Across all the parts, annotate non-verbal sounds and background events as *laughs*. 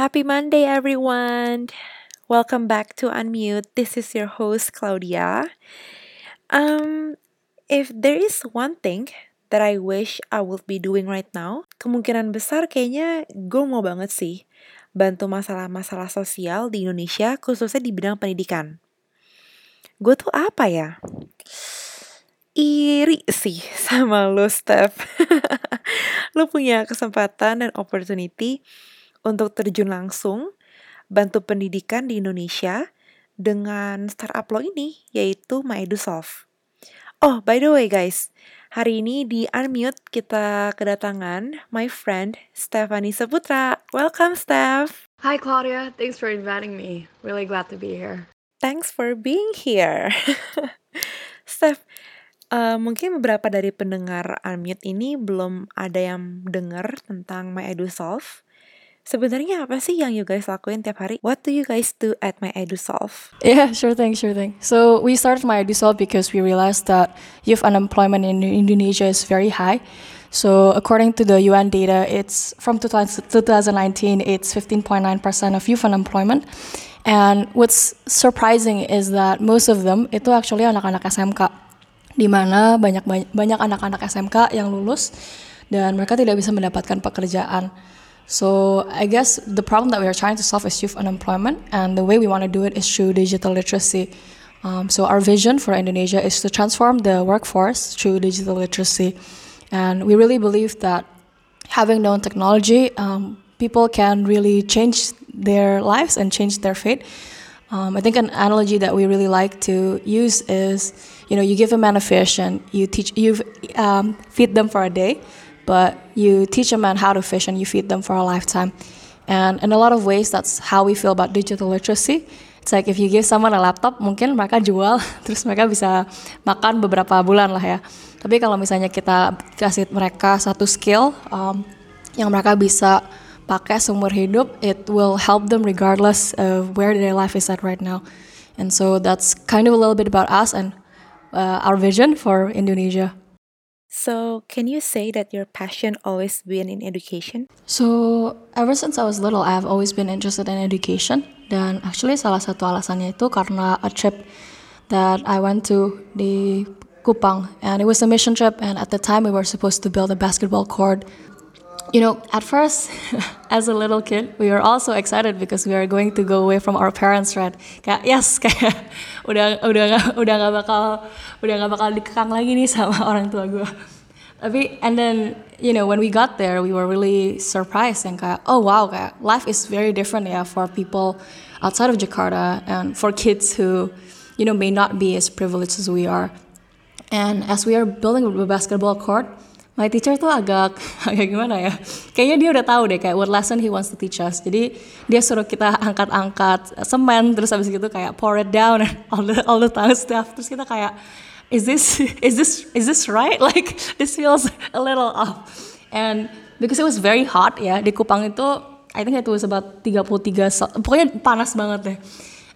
Happy Monday, everyone. Welcome back to Unmute. This is your host, Claudia. Um, if there is one thing that I wish I would be doing right now, kemungkinan besar kayaknya gue mau banget sih bantu masalah-masalah sosial di Indonesia, khususnya di bidang pendidikan. Gue tuh apa ya? iri sih sama lo Steph *laughs* lo punya kesempatan dan opportunity untuk terjun langsung bantu pendidikan di Indonesia dengan startup lo ini yaitu MyEdusolve oh by the way guys hari ini di Unmute kita kedatangan my friend Stephanie Seputra welcome Steph Hi Claudia, thanks for inviting me. Really glad to be here. Thanks for being here. *laughs* Steph, Uh, mungkin beberapa dari pendengar Unmute ini belum ada yang dengar tentang My Solve. Sebenarnya apa sih yang you guys lakuin tiap hari? What do you guys do at My Solve? Yeah, *laughs* sure thing, sure thing. So we started My Solve because we realized that youth unemployment in Indonesia is very high. So according to the UN data, it's from 2019, it's 15.9% of youth unemployment. And what's surprising is that most of them itu actually anak-anak SMK di mana banyak banyak anak-anak SMK yang lulus dan mereka tidak bisa mendapatkan pekerjaan. So I guess the problem that we are trying to solve is youth unemployment, and the way we want to do it is through digital literacy. Um, so our vision for Indonesia is to transform the workforce through digital literacy, and we really believe that having known technology, um, people can really change their lives and change their fate. Um, I think an analogy that we really like to use is, you know, you give a man a fish and you teach you um, feed them for a day, but you teach a man how to fish and you feed them for a lifetime. And in a lot of ways, that's how we feel about digital literacy. It's like if you give someone a laptop, mungkin mereka jual, *laughs* terus mereka bisa makan beberapa bulan lah ya. Tapi kalau misalnya kita kasih mereka satu skill um, yang mereka bisa pakai seumur hidup, it will help them regardless of where their life is at right now. And so that's kind of a little bit about us and uh, our vision for Indonesia. So, can you say that your passion always been in education? So, ever since I was little, I have always been interested in education. Dan actually salah satu alasannya itu karena a trip that I went to di Kupang, and it was a mission trip. And at the time, we were supposed to build a basketball court you know, at first, *laughs* as a little kid, we were also excited because we are going to go away from our parents, right? Kayak yes, *laughs* kayak udah udah udah nggak bakal udah nggak bakal dikekang lagi nih sama *laughs* orang tua gue. Tapi and then you know when we got there, we were really surprised and kayak oh wow, kayak life is very different ya for people outside of Jakarta and for kids who you know may not be as privileged as we are. And as we are building a basketball court, my teacher tuh agak *laughs* agak gimana ya? Kayaknya dia udah tahu deh kayak what lesson he wants to teach us. Jadi dia suruh kita angkat-angkat semen terus habis gitu kayak pour it down *laughs* all the all the time stuff. Terus kita kayak is this is this is this right? *laughs* Like this feels a little off. And because it was very hot ya di Kupang itu I think it was about 33 pokoknya panas banget deh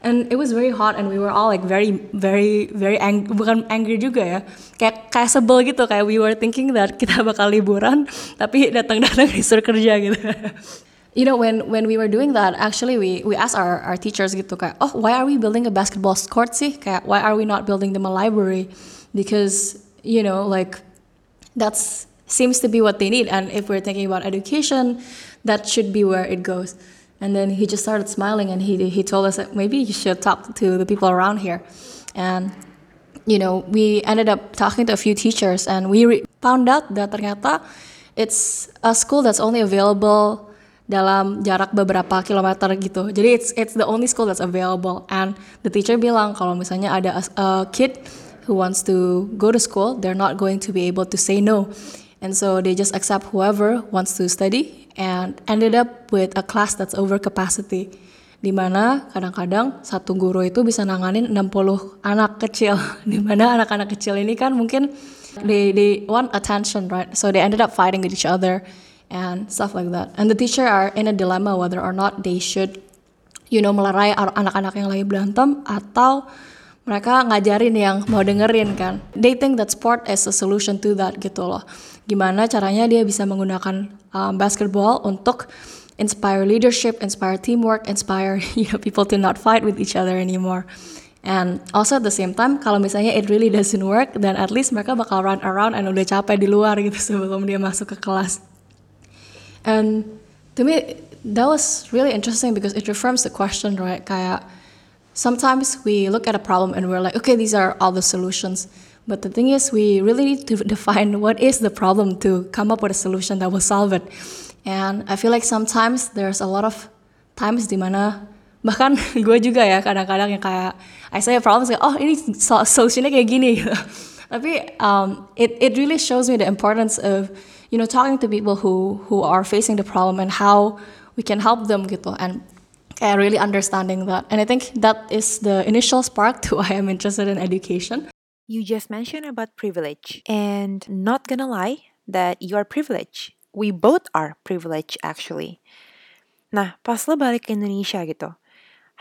and it was very hot and we were all like very very very ang bukan angry juga ya. Kayak kayak sebel gitu kayak we were thinking that kita bakal liburan *laughs* tapi datang-datang disuruh kerja gitu. *laughs* You know when when we were doing that actually we we asked our our teachers gitu kayak oh why are we building a basketball court sih? Kayak why are we not building them a library? Because you know like that's seems to be what they need. And if we're thinking about education that should be where it goes and then he just started smiling and he, he told us that maybe you should talk to the people around here. And, you know, we ended up talking to a few teachers and we found out that ternyata it's a school that's only available dalam jarak beberapa kilometer gitu. Jadi it's it's the only school that's available. And the teacher bilang kalau misalnya ada a, a kid who wants to go to school, they're not going to be able to say no. And so they just accept whoever wants to study and ended up with a class that's over capacity. di mana kadang-kadang satu guru itu bisa nanganin 60 anak kecil *laughs* di mana anak-anak kecil ini kan mungkin they they want attention right? So they ended up fighting with each other and stuff like that. And the teacher are in a dilemma whether or not they should you know melerai anak-anak yang lagi berantem atau mereka ngajarin yang mau dengerin kan? They think that sport is a solution to that gitu loh gimana caranya dia bisa menggunakan um, basketball untuk inspire leadership, inspire teamwork, inspire *laughs* you know people to not fight with each other anymore. And also at the same time, kalau misalnya it really doesn't work, then at least mereka bakal run around and udah capek di luar *laughs* gitu sebelum dia masuk ke kelas. And to me, that was really interesting because it reframes the question, right? Kayak sometimes we look at a problem and we're like, okay, these are all the solutions. But the thing is, we really need to *laughs* define what is the problem to come up with a solution that will solve it. And I feel like sometimes there's a lot of times dimana *laughs* bahkan gue juga ya kadang-kadang yang kayak I say a problem kayak oh ini solusinya kayak gini *laughs* Tapi um, it it really shows me the importance of you know talking to people who who are facing the problem and how we can help them gitu and kayak really understanding that. And I think that is the initial spark to why I'm interested in education. You just mentioned about privilege, and not gonna lie, that you are privileged. We both are privileged actually. Nah, pas lo balik ke Indonesia gitu,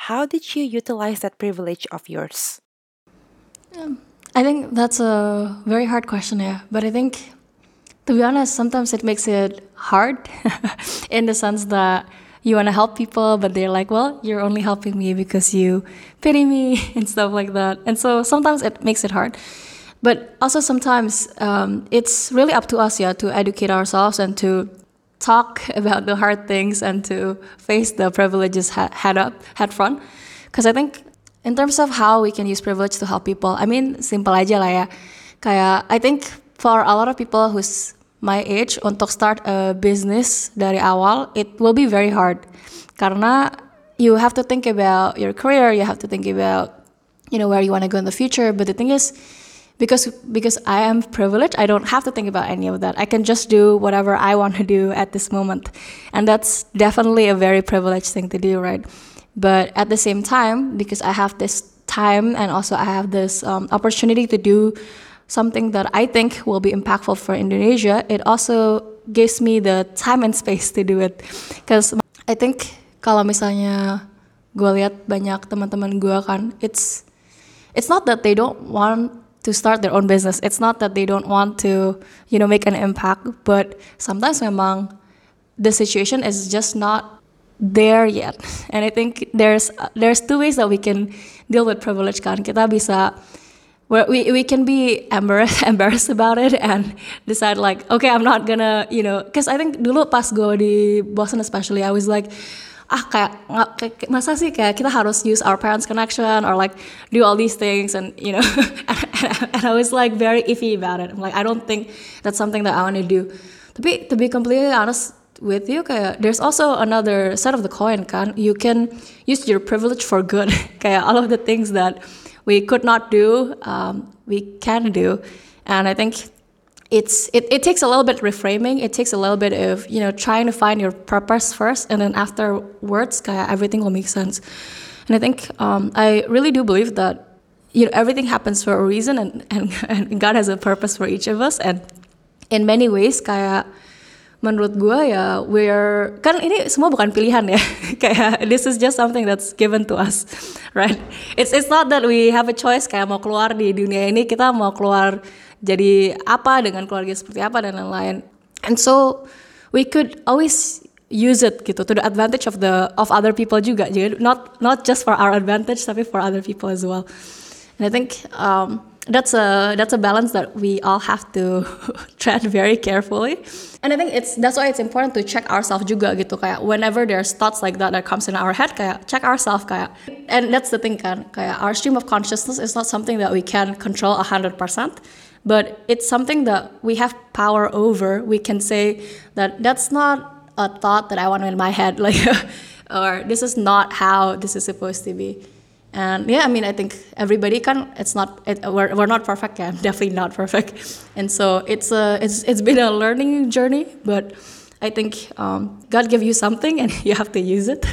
how did you utilize that privilege of yours? Um, I think that's a very hard question, yeah. But I think, to be honest, sometimes it makes it hard *laughs* in the sense that you want to help people, but they're like, well, you're only helping me because you pity me *laughs* and stuff like that. And so sometimes it makes it hard. But also sometimes um, it's really up to us, yeah, to educate ourselves and to talk *laughs* about the hard things and to face the privileges head up, head front. Because I think in terms of how we can use privilege to help people, I mean, simple aja lah ya. Kayak, I think for a lot of people who's my age untuk start a business dari awal it will be very hard. Karena you have to think about your career you have to think about you know where you want to go in the future. But the thing is because because I am privileged I don't have to think about any of that. I can just do whatever I want to do at this moment. And that's definitely a very privileged thing to do right? But at the same time because I have this time and also I have this um, opportunity to do something that I think will be impactful for Indonesia, it also gives me the time and space to do it. Because I think kalau misalnya gue lihat banyak teman-teman gue kan, it's it's not that they don't want to start their own business. It's not that they don't want to, you know, make an impact, but sometimes memang the situation is just not there yet. *laughs* And I think there's there's two ways that we can deal with privilege kan. Kita bisa where we, we can be embarrassed *laughs* embarrassed about it and decide like okay I'm not gonna you know because I think dulu pas gue di Boston especially I was like ah kayak, kayak masa sih kayak kita harus use our parents connection or like do all these things and you know *laughs* and, and I was like very iffy about it. I'm like I don't think that's something that I want to do. Tapi to be completely honest with you kayak there's also another side of the coin kan. You can use your privilege for good. *laughs* Kayak all of the things that we could not do, um, we can do. And I think it's it, it takes a little bit reframing. It takes a little bit of you know trying to find your purpose first, and then afterwards, kaya everything will make sense. And I think um, I really do believe that you know everything happens for a reason, and, and *laughs* and God has a purpose for each of us. And in many ways, kayak menurut gue ya we're kan ini semua bukan pilihan ya. *laughs* Kayak this is just something that's given to us *laughs* right? It's it's not that we have a choice kayak mau keluar di dunia ini kita mau keluar jadi apa dengan keluarga seperti apa dan lain-lain. And so we could always use it gitu to the advantage of the of other people juga. Jadi not not just for our advantage tapi for other people as well. And I think um, that's a that's a balance that we all have to *laughs* tread very carefully. And I think it's that's why it's important to check ourselves juga gitu kayak whenever there's thoughts like that that comes in our head kayak check ourselves kayak. And that's the thing kan kayak our stream of consciousness is not something that we can control 100% but it's something that we have power over. We can say that that's not a thought that I want in my head *laughs* like or this is not how this is supposed to be and yeah i mean i think everybody can it's not it, we're, we're not perfect yeah, i'm *laughs* definitely not perfect and so it's a it's it's been a learning journey but i think um, god gave you something and *laughs* you have to use it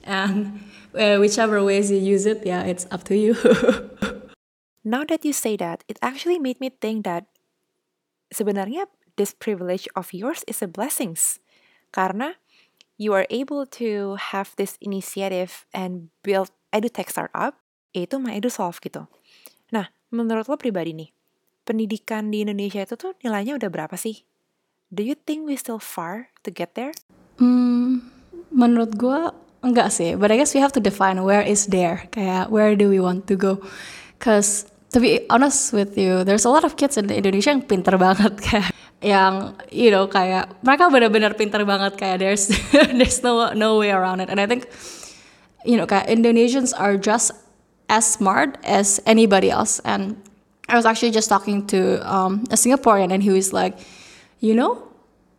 *laughs* and uh, whichever ways you use it, yeah, it's up to you. Now that you say that, it actually made me think that sebenarnya this privilege of yours is a blessings. Karena you are able to have this initiative and build edutech startup, yaitu My EduSolve gitu. Nah, menurut lo pribadi nih, pendidikan di Indonesia itu tuh nilainya udah berapa sih? Do you think we still far to get there? Hmm, menurut gue enggak sih, but I guess we have to define where is there, kayak where do we want to go. Cause to be honest with you, there's a lot of kids in Indonesia yang pinter banget *laughs* kayak yang you know kayak mereka benar-benar pinter banget kayak there's *laughs* there's no no way around it and I think you know kayak Indonesians are just as smart as anybody else and I was actually just talking to um, a Singaporean and he was like you know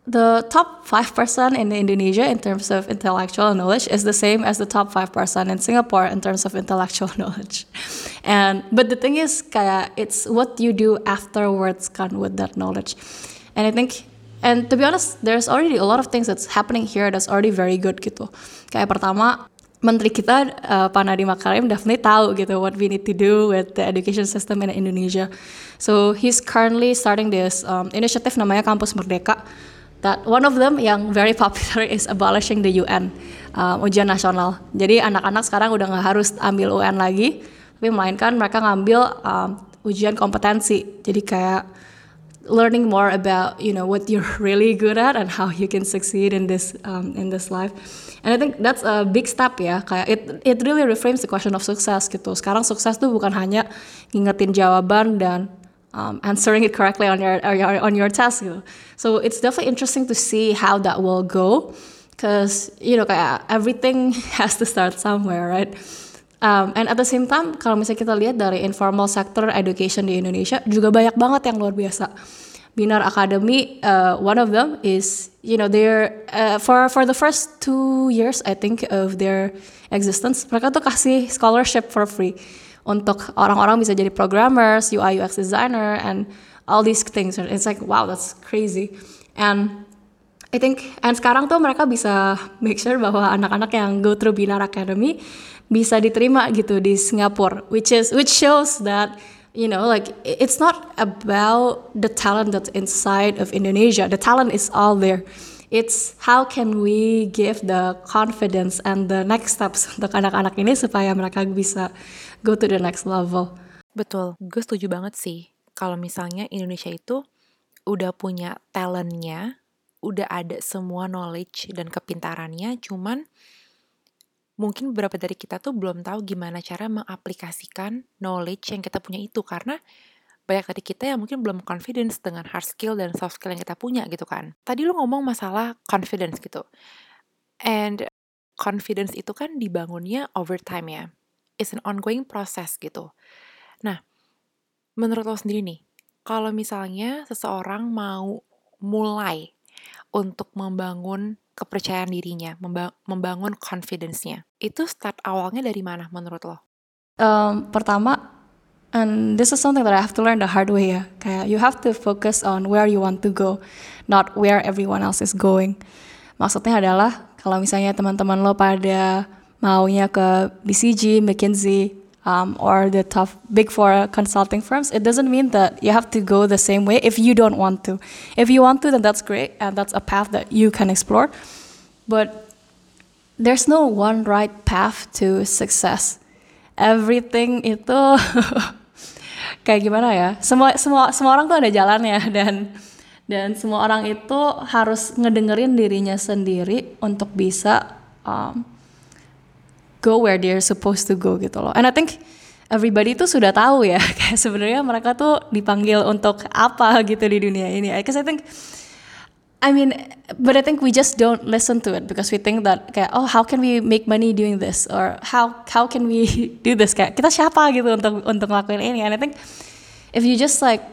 the top 5% in Indonesia in terms of intellectual knowledge is the same as the top 5% in Singapore in terms of intellectual *laughs* knowledge. And but the thing is kayak it's what you do afterwards kan with that knowledge. And I think and to be honest there's already a lot of things that's happening here that's already very good gitu. Kayak pertama Menteri kita uh, Pak Nadiem Makarim definitely tahu gitu what we need to do with the education system in Indonesia. So he's currently starting this um, initiative namanya Kampus Merdeka that one of them yang very *laughs* popular is abolishing the UN um, ujian nasional. Jadi anak-anak sekarang udah nggak harus ambil UN lagi, tapi melainkan mereka ngambil um, ujian kompetensi. Jadi kayak learning more about you know what you're *laughs* really good at and how you can succeed in this um, in this life. And I think that's a big step ya. Kayak it it really reframes the question of success gitu. Sekarang sukses tuh bukan hanya ngingetin jawaban dan um, answering it correctly on your, on your test gitu. So it's definitely interesting to see how that will go, because you know kayak everything *laughs* has to start somewhere, right? Um, and at the same time, kalau misalnya kita lihat dari informal sector education di Indonesia juga banyak banget yang luar biasa. Binar Academy, uh, one of them is, you know, they're uh, for for the first two years, I think of their existence, mereka tuh kasih scholarship for free untuk orang-orang bisa jadi programmers, UI UX designer, and all these things. It's like wow, that's crazy. And I think, and sekarang tuh mereka bisa make sure bahwa anak-anak yang go through Binar Academy bisa diterima gitu di Singapura, which is which shows that you know like it's not about the talent that's inside of Indonesia. The talent is all there. It's how can we give the confidence and the next steps *laughs* untuk anak-anak ini supaya mereka bisa go to the next level. Betul, gue setuju banget sih. Kalau misalnya Indonesia itu udah punya talentnya, udah ada semua knowledge dan kepintarannya, cuman mungkin beberapa dari kita tuh belum tahu gimana cara mengaplikasikan knowledge yang kita punya itu karena banyak dari kita yang mungkin belum confidence dengan hard skill dan soft skill yang kita punya gitu kan. Tadi lu ngomong masalah confidence gitu. And confidence itu kan dibangunnya over time ya it's an ongoing process gitu. Nah, menurut lo sendiri nih, kalau misalnya seseorang mau mulai untuk membangun kepercayaan dirinya, membangun confidence-nya, itu start awalnya dari mana menurut lo? Um, pertama, and this is something that I have to learn the hard way ya. Kayak you have to focus on where you want to go, not where everyone else is going. Maksudnya adalah kalau misalnya teman-teman lo pada maunya ke BCG, McKinsey, um, or the top big four consulting firms, it doesn't mean that you have to go the same way if you don't want to. If you want to, then that's great, and that's a path that you can explore. But there's no one right path to success. Everything itu *laughs* kayak gimana ya? Semua semua semua orang tuh ada jalannya *laughs* dan dan semua orang itu harus ngedengerin dirinya sendiri untuk bisa um, go where they're supposed to go gitu loh. And I think everybody tuh sudah tahu ya *laughs* kayak sebenarnya mereka tuh dipanggil untuk apa gitu di dunia ini. Because I think I mean, but I think we just don't listen to it because we think that kayak oh how can we make money doing this or how how can we *laughs* do this kayak kita siapa gitu untuk untuk ngelakuin ini and I think if you just like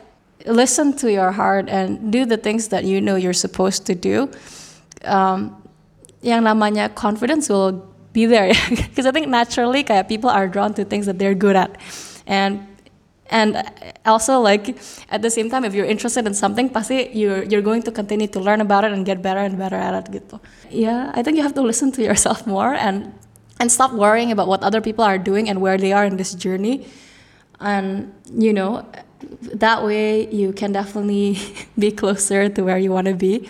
listen to your heart and do the things that you know you're supposed to do um, yang namanya confidence will be there. *laughs* Because I think naturally kayak people are drawn to things that they're good at. And and also like at the same time if you're interested in something pasti you're you're going to continue to learn about it and get better and better at it gitu. Yeah I think you have to listen to *laughs* yourself more and and stop worrying about what other people are doing and where they are in this journey. And you know that way you can definitely *laughs* be closer to where you want to be.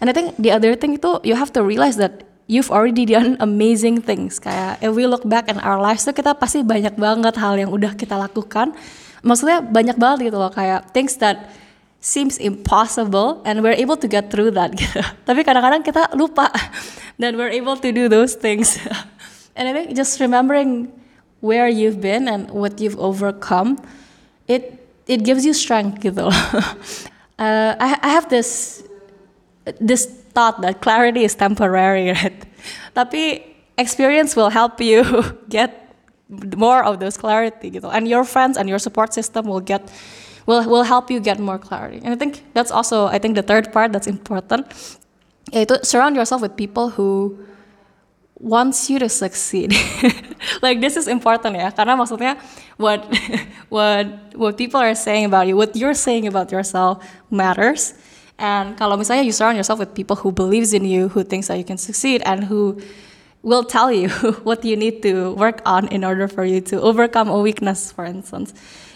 And i think the other thing too you have to realize that you've already done amazing things kayak if we look back in our lives tuh kita pasti banyak banget hal yang udah kita lakukan maksudnya banyak banget gitu loh kayak things that seems impossible and we're able to get through that *laughs* gitu. Tapi kadang-kadang kita lupa *laughs* that we're able to do those things. *laughs* and I think just remembering where you've been and what you've overcome, it it gives you strength gitu. uh, I, I have this this thought that clarity is temporary, *laughs* right? Tapi experience will help you *laughs* get more of those clarity gitu. And your friends and your support system will get will will help you get more clarity. And I think that's also I think the third part that's important. Yaitu surround yourself with people who wants you to succeed. *laughs* like this is important ya, karena maksudnya what what what people are saying about you, what you're saying about yourself matters. And kalau misalnya you surround yourself with people who believes in you, who thinks that you can succeed, and who will tell you *laughs* what you need to work on in order for you to overcome a weakness, for instance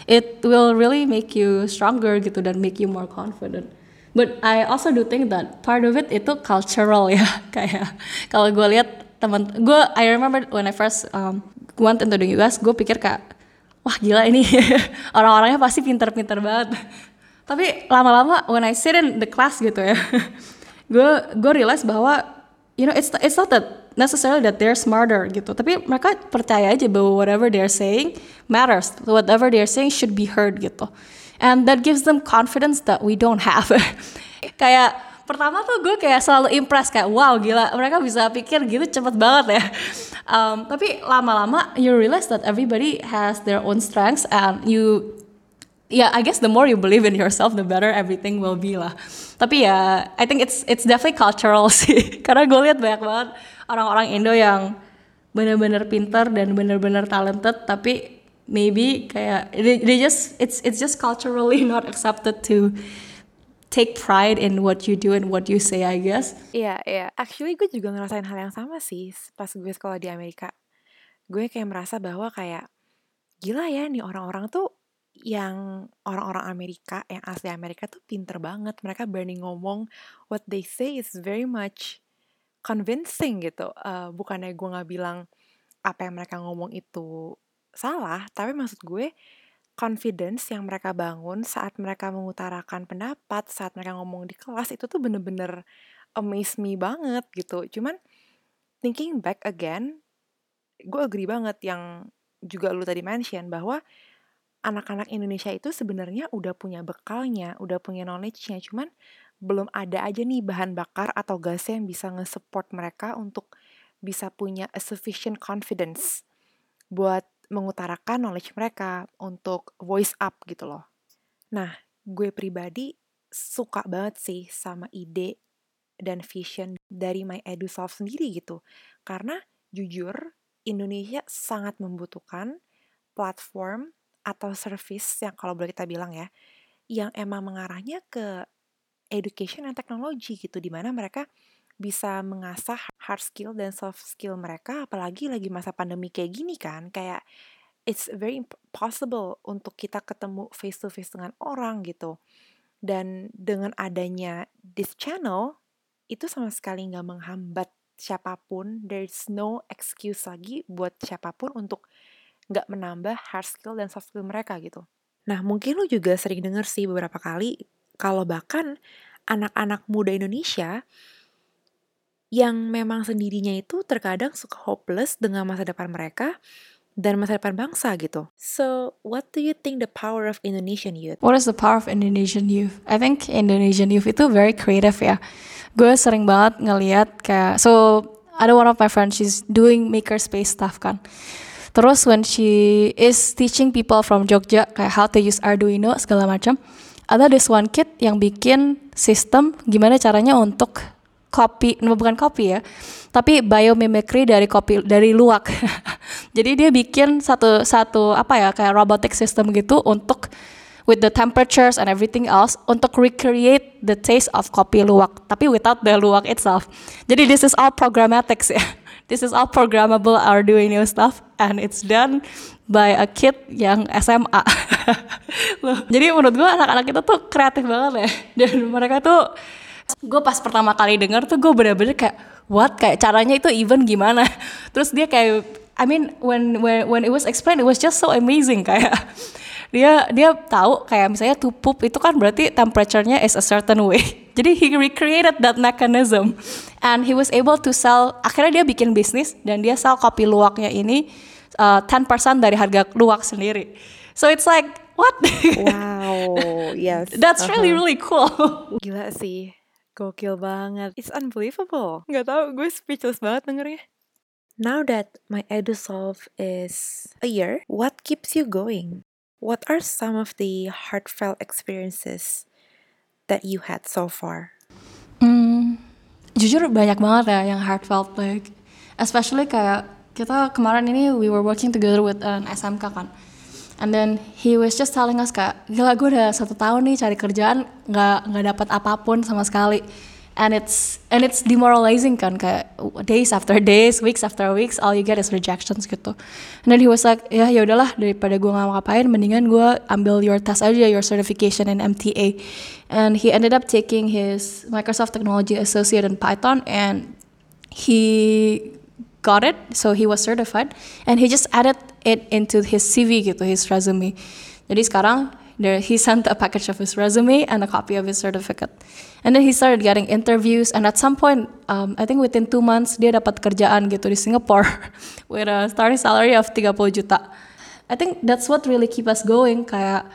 it will really make you stronger gitu dan make you more confident. But I also do think that part of it itu cultural ya. *laughs* Kayak kalau gue lihat teman gue I remember when I first um, went into the US gue pikir kayak wah gila ini. *laughs* Orang-orangnya pasti pinter-pinter banget tapi lama-lama when I sit in the class gitu ya *laughs* gue gue realize bahwa you know it's it's not that necessarily that they're smarter gitu. Tapi mereka percaya aja bahwa whatever they're saying matters. Whatever they're saying should be heard gitu. And that gives them confidence that we don't have. *laughs* Kayak pertama tuh gue kayak selalu impress kayak wow gila mereka bisa pikir gitu cepet banget ya. *laughs* Um, tapi lama-lama you realize that everybody has their own strengths and you yeah, I guess the more you believe in yourself, the better everything will be lah. Tapi ya, I think it's it's definitely cultural *laughs* sih. Karena gue lihat banyak banget orang-orang Indo yang bener-bener pintar dan bener-bener talented, tapi maybe kayak they, they just it's it's just culturally *laughs* not accepted to take pride in what you do and what you say, I guess. Iya, yeah, iya. Yeah. Actually gue juga ngerasain hal yang sama sih pas gue sekolah di Amerika. Gue kayak merasa bahwa kayak gila ya nih orang-orang tuh yang orang-orang Amerika, yang asli Amerika tuh pinter banget. Mereka berani ngomong what they say is very much convincing gitu. Uh, bukannya gue gak bilang apa yang mereka ngomong itu salah, tapi maksud gue confidence yang mereka bangun saat mereka mengutarakan pendapat, saat mereka ngomong di kelas itu tuh bener-bener amaze me banget gitu. Cuman thinking back again, gue agree banget yang juga lu tadi mention bahwa anak-anak Indonesia itu sebenarnya udah punya bekalnya, udah punya knowledge-nya, cuman belum ada aja nih bahan bakar atau gas yang bisa nge-support mereka untuk bisa punya a sufficient confidence buat mengutarakan knowledge mereka untuk voice up gitu loh. Nah, gue pribadi suka banget sih sama ide dan vision dari My EduSoft sendiri gitu. Karena jujur, Indonesia sangat membutuhkan platform atau service yang kalau boleh kita bilang ya, yang emang mengarahnya ke education dan teknologi gitu, di mana mereka bisa mengasah hard skill dan soft skill mereka, apalagi lagi masa pandemi kayak gini kan, kayak it's very possible untuk kita ketemu face to face dengan orang gitu. Dan dengan adanya this channel, itu sama sekali nggak menghambat siapa pun, there's no excuse lagi buat siapa pun untuk nggak menambah hard skill dan soft skill mereka gitu. Nah, mungkin lu juga sering denger sih beberapa kali kalau bahkan anak-anak muda Indonesia yang memang sendirinya itu terkadang suka hopeless dengan masa depan mereka dan masa depan bangsa gitu. So, what do you think the power of Indonesian youth? What is the power of Indonesian youth? I think Indonesian youth itu very creative ya. Gue sering banget ngeliat kayak, so ada one of my friends, she's doing makerspace stuff kan. Terus when she is teaching people from Jogja kayak how to use Arduino segala macam, ada this one kid yang bikin sistem gimana caranya untuk copy, bukan copy ya, tapi biomimicry dari kopi dari luwak. *laughs* Jadi dia bikin satu satu apa ya kayak robotic system gitu untuk with the temperatures and everything else untuk recreate the taste of kopi luwak, tapi without the luwak itself. Jadi this is all programmatics ya this is all programmable new stuff and it's done by a kid yang SMA *laughs* jadi menurut gue anak-anak itu tuh kreatif banget ya. Dan mereka tuh gue pas pertama kali denger tuh gue bener-bener kayak what? Kayak caranya itu even gimana? *laughs* Terus dia kayak I mean when when when it was explained it was just so amazing kayak. Dia dia tahu kayak misalnya to poop itu kan berarti temperaturenya is a certain way. Jadi he recreated that mechanism and he was able to sell. Akhirnya dia bikin bisnis dan dia sell kopi luwaknya ini uh, 10% dari harga luwak sendiri. So it's like what? Wow, *laughs* yes. That's really Uh-huh. really cool. *laughs* Gila sih. Gokil banget. It's unbelievable. Gak tau, gue speechless banget dengernya. Now that my EduSolve is a year, what keeps you going? What are some of the heartfelt experiences that you had so far? Hmm, jujur banyak banget ya yang heartfelt like especially kayak kita kemarin ini we were working together with an SMK kan and then he was just telling us kayak gila gue udah satu tahun nih cari kerjaan nggak nggak dapat apa pun sama sekali and it's and it's demoralizing kan kayak days after days weeks after weeks all you get is rejections gitu. And then he was like ya ya udahlah daripada gue nggak ngapain mendingan gue ambil your test aja your certification in MTA and he ended up taking his Microsoft Technology Associate in Python and he got it so he was certified. And he just added it into his CV gitu his resume. Jadi sekarang there he sent a package of his resume and a copy of his certificate and then he started getting interviews and at some point um, I think within two months dia dapat kerjaan gitu di Singapore *laughs* with a starting salary of 30 juta. I think that's what really keep us going kayak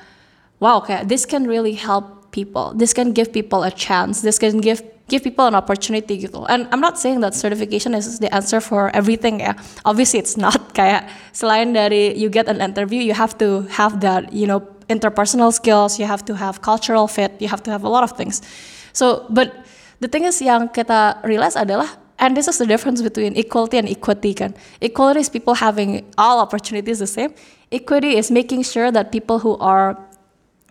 wow kayak this can really help people. This can give people a chance. This can give give people an opportunity gitu. And I'm not saying that certification is the answer for everything ya. Obviously it's not *laughs* kayak selain dari you get an interview you have to have that you know interpersonal skills you have to have cultural fit you have to have a lot of things so but the thing is yang kita realize adalah and this is the difference between equality and equity kan. Equality is people having all opportunities the same. Equity is making sure that people who are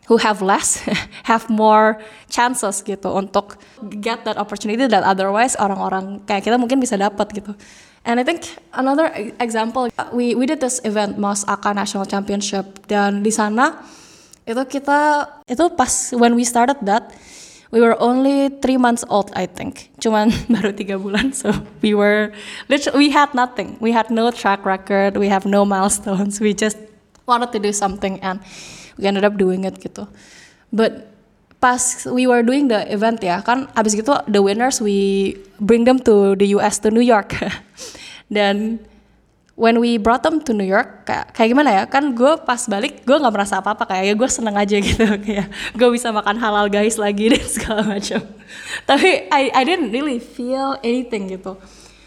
who have less *laughs* have more chances gitu untuk get that opportunity that otherwise orang-orang kayak kita mungkin bisa dapat gitu. And I think another e- example we we did this event Mas Aka National Championship. Dan di sana itu kita itu pas when we started that we were only three months old I think. Cuman *laughs* baru tiga bulan so we were literally we had nothing. We had no track record we have no milestones. We just wanted to do something and we ended up doing it gitu. But pas we were doing the event ya kan abis gitu the winners we bring them to the US to New York. *laughs* Dan when we brought them to New York kayak, kayak gimana ya? Kan gue pas balik gue nggak merasa apa apa kayak ya gue seneng aja *laughs* gitu. Kayak gue bisa makan halal guys lagi *laughs* dan segala macam. Tapi I I didn't really feel anything gitu.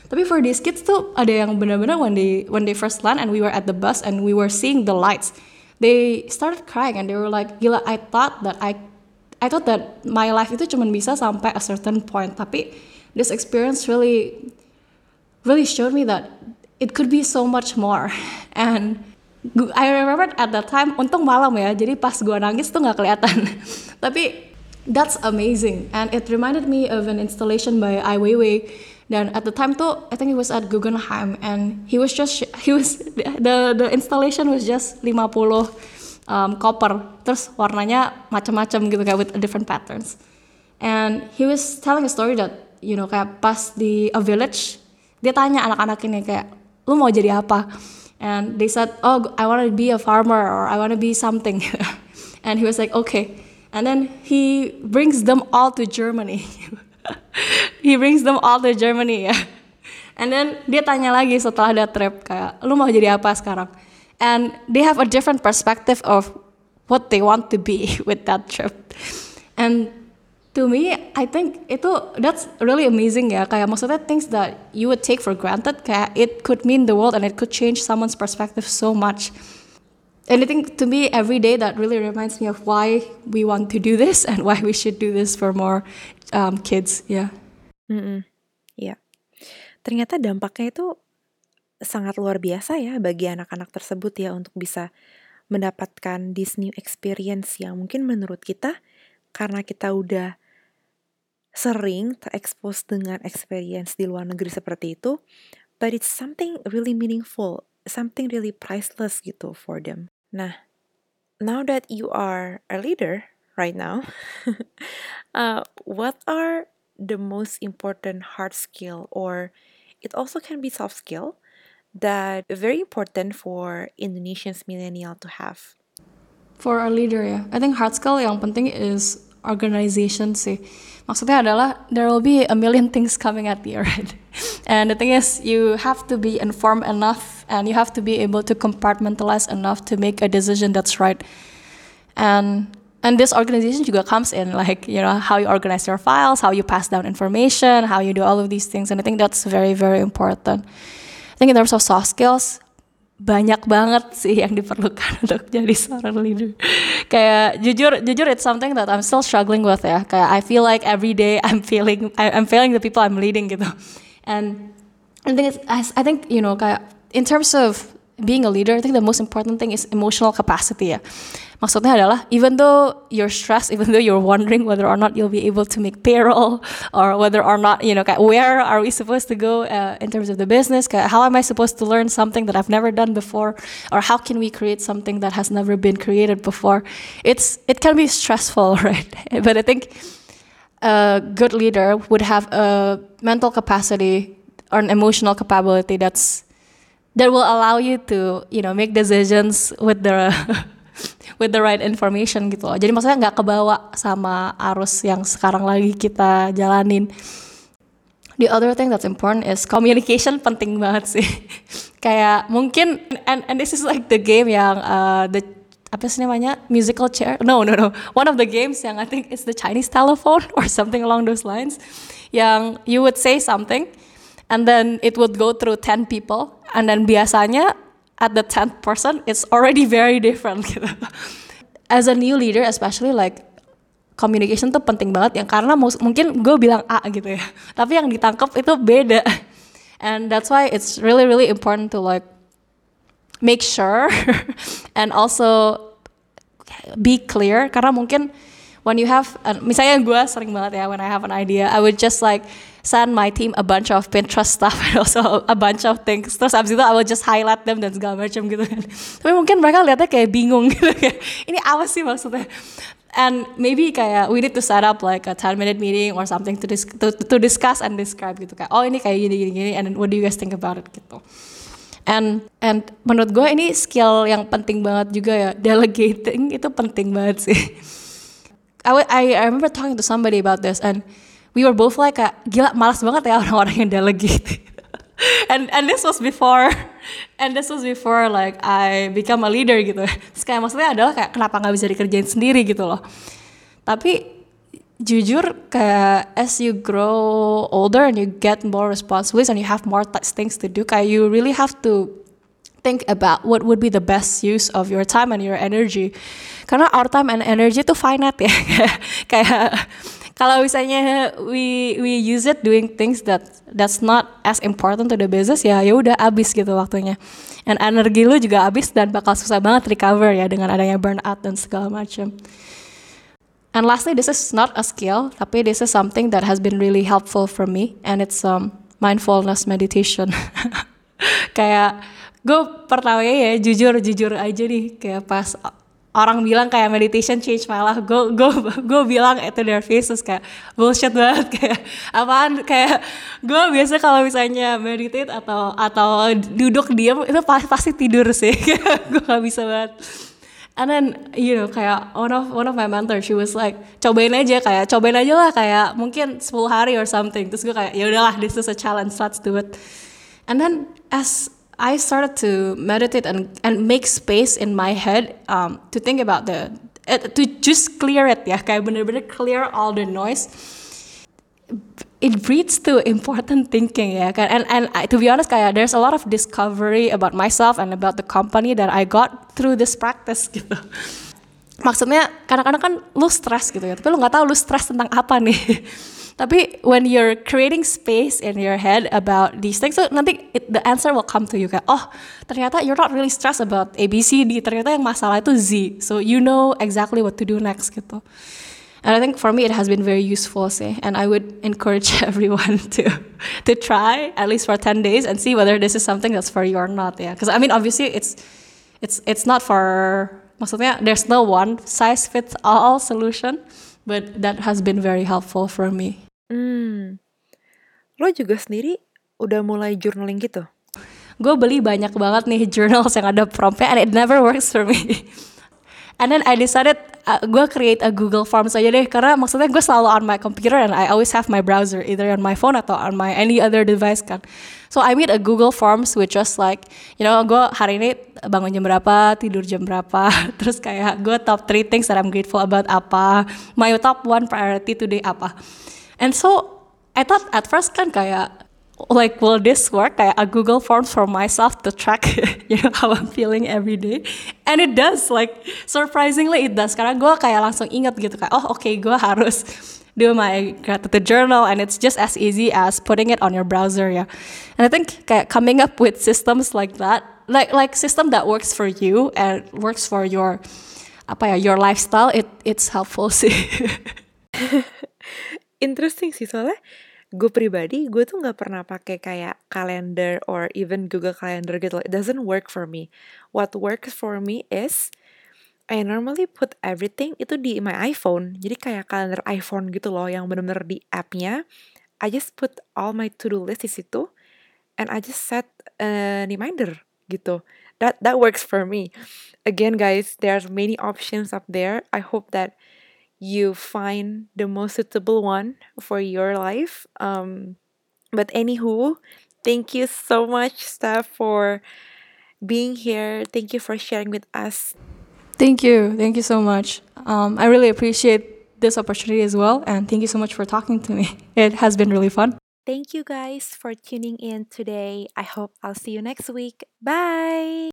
Tapi for these kids tuh ada yang benar-benar when they when they first land and we were at the bus and we were seeing the lights they started crying and they were like gila I thought that I I thought that my life itu cuma bisa sampai a certain point tapi this experience really really showed me that it could be so much more. And I remember at that time untung malam ya jadi pas gua nangis tuh nggak kelihatan. *laughs* Tapi that's amazing. And it reminded me of an installation by Ai Weiwei. Dan at the time tuh I think it was at Guggenheim and he was just *laughs* he was the the installation was just 50 um, copper. Terus warnanya macam-macam gitu kayak with different patterns. And he was telling a story that you know kayak pas di a village dia tanya anak-anak ini kayak lu mau jadi apa? And they said oh I want to be a farmer or I want to be something. *laughs* And he was like okay. And then he brings them all to Germany. *laughs* He brings them all to Germany. *laughs* And then dia tanya lagi setelah ada trip kayak lu mau jadi apa sekarang? And they have a different perspective of what they want to be with that trip. And to me I think itu that's really amazing ya kayak maksudnya things that you would take for granted kayak it could mean the world and it could change someone's perspective so much and I think to me every day that really reminds me of why we want to do this and why we should do this for more um, kids yeah Mm-mm. Iya. Ternyata dampaknya itu sangat luar biasa ya bagi anak-anak tersebut ya untuk bisa mendapatkan this new experience yang mungkin menurut kita karena kita udah sering terekspos dengan experience di luar negeri seperti itu, but it's something really meaningful, something really priceless gitu for them. Nah, now that you are a leader right now, *laughs* uh, what are the most important hard skill or it also can be soft skill that very important for Indonesians millennial to have? For a leader yeah. I think hard skill yang penting is organization sih. Maksudnya adalah there will be a million things coming at you, *laughs* right? And the thing is, you have to be informed enough and you have to be able to compartmentalize enough to make a decision that's right. And and this organization juga comes in like you know how you organize your files, how you pass down information, how you do all of these things, and I think that's very very important. I think in terms of soft skills, banyak banget sih yang diperlukan *laughs* untuk jadi seorang leader. kayak jujur jujur it's something that I'm still struggling with ya. Kayak I feel like every day I'm feeling I'm feeling the people I'm leading gitu. And I think it's, I think you know kayak in terms of being a leader, I think the most important thing is emotional capacity ya. Maksudnya adalah even though you're stressed, even though you're wondering whether or not you'll be able to make payroll or whether or not you know kayak where are we supposed to go uh, in terms of the business, kayak how am I supposed to learn something that I've never done before, or how can we create something that has never been created before? It's it can be stressful, *laughs* right? But I think a good leader would have a mental capacity or an emotional capability that's that will allow you to you know make decisions with the *laughs* with the right information gitu loh. Jadi maksudnya nggak kebawa sama arus yang sekarang lagi kita jalanin. The other thing that's important is communication penting banget sih. *laughs* Kayak mungkin and and this is like the game yang uh, the apa sih namanya musical chair no no no one of the games yang I think is the Chinese telephone *laughs* or something along those lines yang you would say something and then it would go through 10 people and then biasanya at the 10th person it's already very different *laughs* gitu. As a new leader especially like communication tuh penting banget yang karena mungkin gue bilang A gitu ya *laughs* tapi yang ditangkap itu beda *laughs* and that's why it's really really important to like make sure and also be clear karena mungkin when you have misalnya gue sering banget ya when I have an idea I would just like send my team a bunch of Pinterest stuff and also a bunch of things. Terus abis itu I will just highlight them dan segala macam gitu kan. Tapi mungkin mereka lihatnya kayak bingung gitu kayak ini apa sih maksudnya? And maybe kayak we need to set up like a 10 minute meeting or something to, dis to, to discuss and describe gitu kayak oh ini kayak gini gini gini and what do you guys think about it gitu. And and menurut gue ini skill yang penting banget juga ya. Delegating itu penting banget sih. I, I remember talking to somebody about this and we were both like gila malas banget ya orang-orang yang delegate. *laughs* and and this was before *laughs* and this was before like I become a leader gitu. Kayak maksudnya adalah kayak kenapa nggak bisa dikerjain sendiri gitu loh. Tapi jujur kayak as you grow older and you get more responsibilities and you have more things to do kayak you really have to think about what would be the best use of your time and your energy karena our time and energy itu finite ya *laughs* kayak kalau misalnya we we use it doing things that that's not as important to the business ya ya udah abis gitu waktunya and energi lu juga abis dan bakal susah banget recover ya dengan adanya burnout dan segala macam And lastly, this is not a skill, tapi this is something that has been really helpful for me, and it's um, mindfulness meditation. *laughs* kayak gue pertama ya jujur jujur aja nih kayak pas orang bilang kayak meditation change my life. Gue gue gue bilang itu their faces kayak bullshit banget. *laughs* Kayak apaan? Kayak gue biasa kalau misalnya meditate atau atau duduk diam itu pasti pasti tidur sih. *laughs* Gue gak bisa banget. And then you know kayak one of one of my mentor she was like cobain aja kayak cobain aja lah kayak mungkin 10 hari or something. Terus gue kayak ya udahlah this is a challenge let's do it. And then as I started to meditate and and make space in my head um, to think about the to just clear it ya kayak bener-bener clear all the noise. It breeds to important thinking ya kan? And and I, to be honest kayak there's a lot of discovery about myself and about the company that I got through this practice *laughs* gitu. Maksudnya kadang-kadang kan lu stress gitu ya. Tapi lu nggak tahu lu stress tentang apa nih *laughs* tapi when you're creating space in your head about these things so nanti it, the answer will come to you kayak oh ternyata you're not really stressed about A B C D ternyata yang masalah itu Z so you know exactly what to do next gitu And I think for me it has been very useful, and I would encourage *laughs* everyone to to try at least for 10 days and see whether this is something that's for you or not, yeah. Because I mean obviously it's it's it's not for maksudnya there's no one size fits all solution, but that has been very helpful for me. Hmm. Lo juga sendiri udah mulai journaling gitu? Gue beli banyak banget nih journals yang ada promptnya and it never works for me. *laughs* And then I decided uh, gue create a Google Forms aja deh karena maksudnya gue selalu on my computer and I always have my browser either on my phone atau on my any other device kan. So I made a Google Forms which just like you know gue hari ini bangun jam berapa, tidur jam berapa, *laughs* terus kayak gue top three things that I'm grateful about apa, my top one priority today apa. And so I thought at first kan kayak like will this work? Kayak a Google Forms for myself to track *laughs* you know how I'm feeling every day. And it does like surprisingly it does. Karena gue kayak langsung ingat gitu kayak oh oke okay, gue harus *laughs* do my gratitude journal and it's just as easy as putting it on your browser ya. And I think kayak coming up with systems like that like like system that works for you and works for your apa ya your lifestyle it it's helpful *laughs* sih interesting sih soalnya gue pribadi gue tuh nggak pernah pakai kayak calendar or even Google Calendar gitu it doesn't work for me. What works for me is I normally put everything itu di my iPhone. Jadi kayak kalender iPhone gitu loh yang bener-bener di appnya. I just put all my to do list di situ and I just set a reminder gitu. That that works for me. Again guys there's many options up there. I hope that you find the most suitable one for your life. Um, but anywho, thank you so much, Steph, for being here. Thank you for sharing with us. Thank you. Thank you so much. Um, I really appreciate this opportunity as well. And thank you so much for talking to me. *laughs* It has been really fun. Thank you guys for tuning in today. I hope I'll see you next week. Bye.